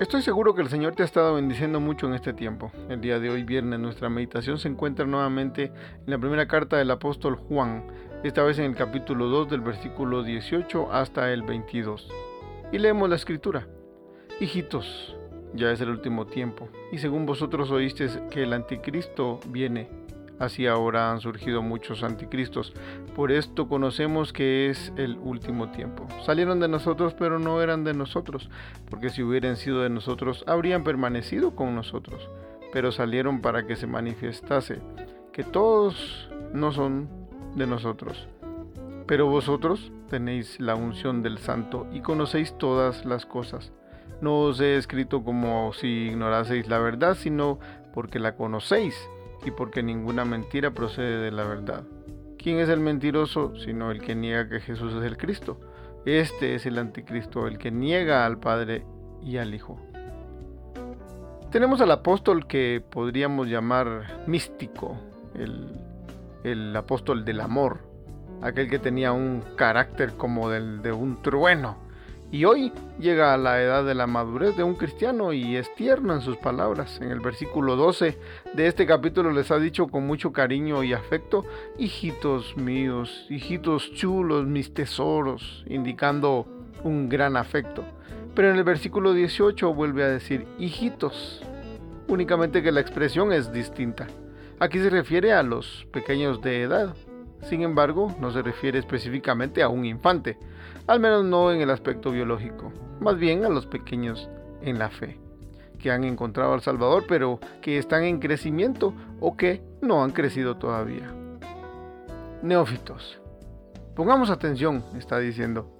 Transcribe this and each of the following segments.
Estoy seguro que el Señor te ha estado bendiciendo mucho en este tiempo. El día de hoy, viernes, nuestra meditación se encuentra nuevamente en la primera carta del apóstol Juan, esta vez en el capítulo 2 del versículo 18 hasta el 22. Y leemos la escritura. Hijitos, ya es el último tiempo, y según vosotros oísteis que el anticristo viene Así ahora han surgido muchos anticristos. Por esto conocemos que es el último tiempo. Salieron de nosotros, pero no eran de nosotros, porque si hubieran sido de nosotros, habrían permanecido con nosotros. Pero salieron para que se manifestase que todos no son de nosotros. Pero vosotros tenéis la unción del Santo y conocéis todas las cosas. No os he escrito como si ignoraseis la verdad, sino porque la conocéis y porque ninguna mentira procede de la verdad. ¿Quién es el mentiroso sino el que niega que Jesús es el Cristo? Este es el anticristo, el que niega al Padre y al Hijo. Tenemos al apóstol que podríamos llamar místico, el, el apóstol del amor, aquel que tenía un carácter como del de un trueno y hoy llega a la edad de la madurez de un cristiano y es tierno en sus palabras. En el versículo 12 de este capítulo les ha dicho con mucho cariño y afecto, hijitos míos, hijitos chulos, mis tesoros, indicando un gran afecto. Pero en el versículo 18 vuelve a decir hijitos, únicamente que la expresión es distinta. Aquí se refiere a los pequeños de edad, sin embargo, no se refiere específicamente a un infante, al menos no en el aspecto biológico, más bien a los pequeños en la fe, que han encontrado al Salvador pero que están en crecimiento o que no han crecido todavía. Neófitos. Pongamos atención, está diciendo.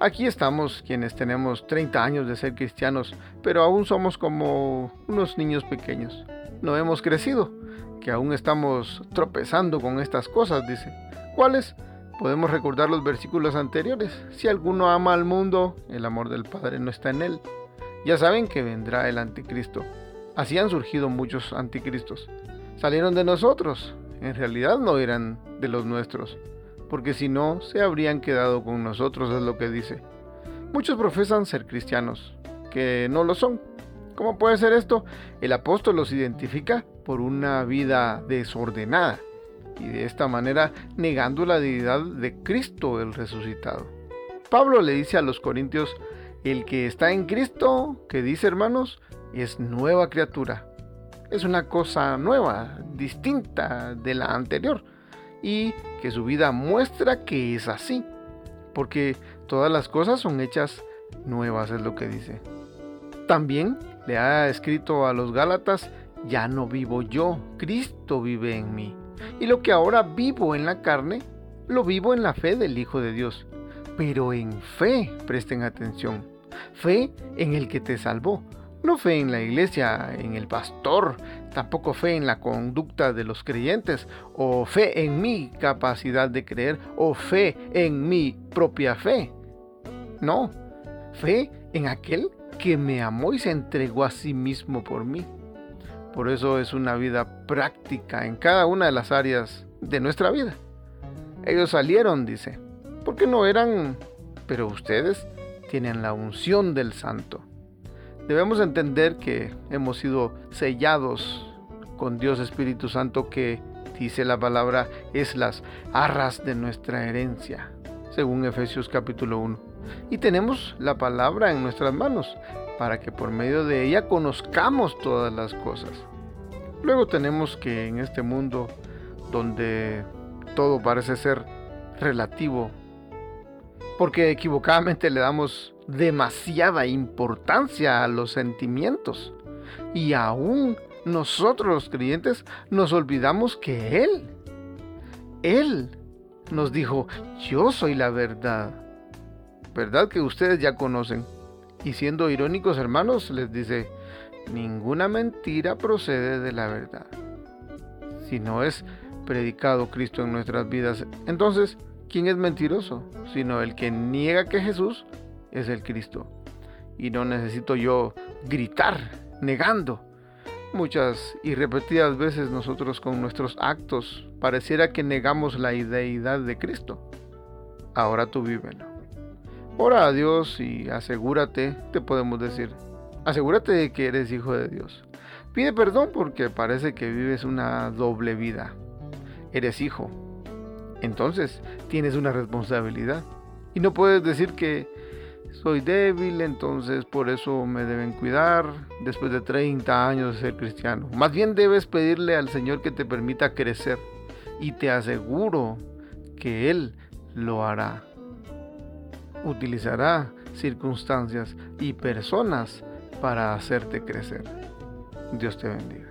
Aquí estamos quienes tenemos 30 años de ser cristianos, pero aún somos como unos niños pequeños. No hemos crecido que aún estamos tropezando con estas cosas, dice. ¿Cuáles? Podemos recordar los versículos anteriores. Si alguno ama al mundo, el amor del Padre no está en él. Ya saben que vendrá el anticristo. Así han surgido muchos anticristos. Salieron de nosotros. En realidad no eran de los nuestros. Porque si no, se habrían quedado con nosotros, es lo que dice. Muchos profesan ser cristianos, que no lo son. ¿Cómo puede ser esto? El apóstol los identifica por una vida desordenada y de esta manera negando la divinidad de Cristo el resucitado. Pablo le dice a los corintios, el que está en Cristo, que dice hermanos, es nueva criatura. Es una cosa nueva, distinta de la anterior y que su vida muestra que es así, porque todas las cosas son hechas nuevas, es lo que dice. También le ha escrito a los Gálatas ya no vivo yo, Cristo vive en mí. Y lo que ahora vivo en la carne, lo vivo en la fe del Hijo de Dios. Pero en fe, presten atención, fe en el que te salvó. No fe en la iglesia, en el pastor, tampoco fe en la conducta de los creyentes, o fe en mi capacidad de creer, o fe en mi propia fe. No, fe en aquel que me amó y se entregó a sí mismo por mí. Por eso es una vida práctica en cada una de las áreas de nuestra vida. Ellos salieron, dice, porque no eran, pero ustedes tienen la unción del santo. Debemos entender que hemos sido sellados con Dios Espíritu Santo que, dice la palabra, es las arras de nuestra herencia, según Efesios capítulo 1. Y tenemos la palabra en nuestras manos, para que por medio de ella conozcamos todas las cosas. Luego tenemos que en este mundo donde todo parece ser relativo, porque equivocadamente le damos demasiada importancia a los sentimientos y aún nosotros los creyentes nos olvidamos que Él, Él nos dijo, yo soy la verdad. ¿Verdad que ustedes ya conocen? Y siendo irónicos hermanos, les dice, ninguna mentira procede de la verdad. Si no es predicado Cristo en nuestras vidas, entonces, ¿quién es mentiroso? Sino el que niega que Jesús es el Cristo. Y no necesito yo gritar negando. Muchas y repetidas veces nosotros con nuestros actos pareciera que negamos la deidad de Cristo. Ahora tú vívelo. Ora a Dios y asegúrate, te podemos decir, asegúrate de que eres hijo de Dios. Pide perdón porque parece que vives una doble vida. Eres hijo. Entonces tienes una responsabilidad. Y no puedes decir que soy débil, entonces por eso me deben cuidar después de 30 años de ser cristiano. Más bien debes pedirle al Señor que te permita crecer y te aseguro que Él lo hará. Utilizará circunstancias y personas para hacerte crecer. Dios te bendiga.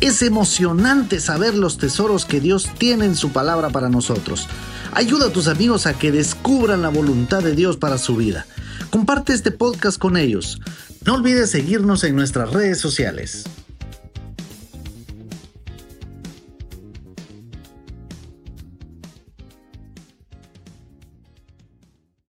Es emocionante saber los tesoros que Dios tiene en su palabra para nosotros. Ayuda a tus amigos a que descubran la voluntad de Dios para su vida. Comparte este podcast con ellos. No olvides seguirnos en nuestras redes sociales.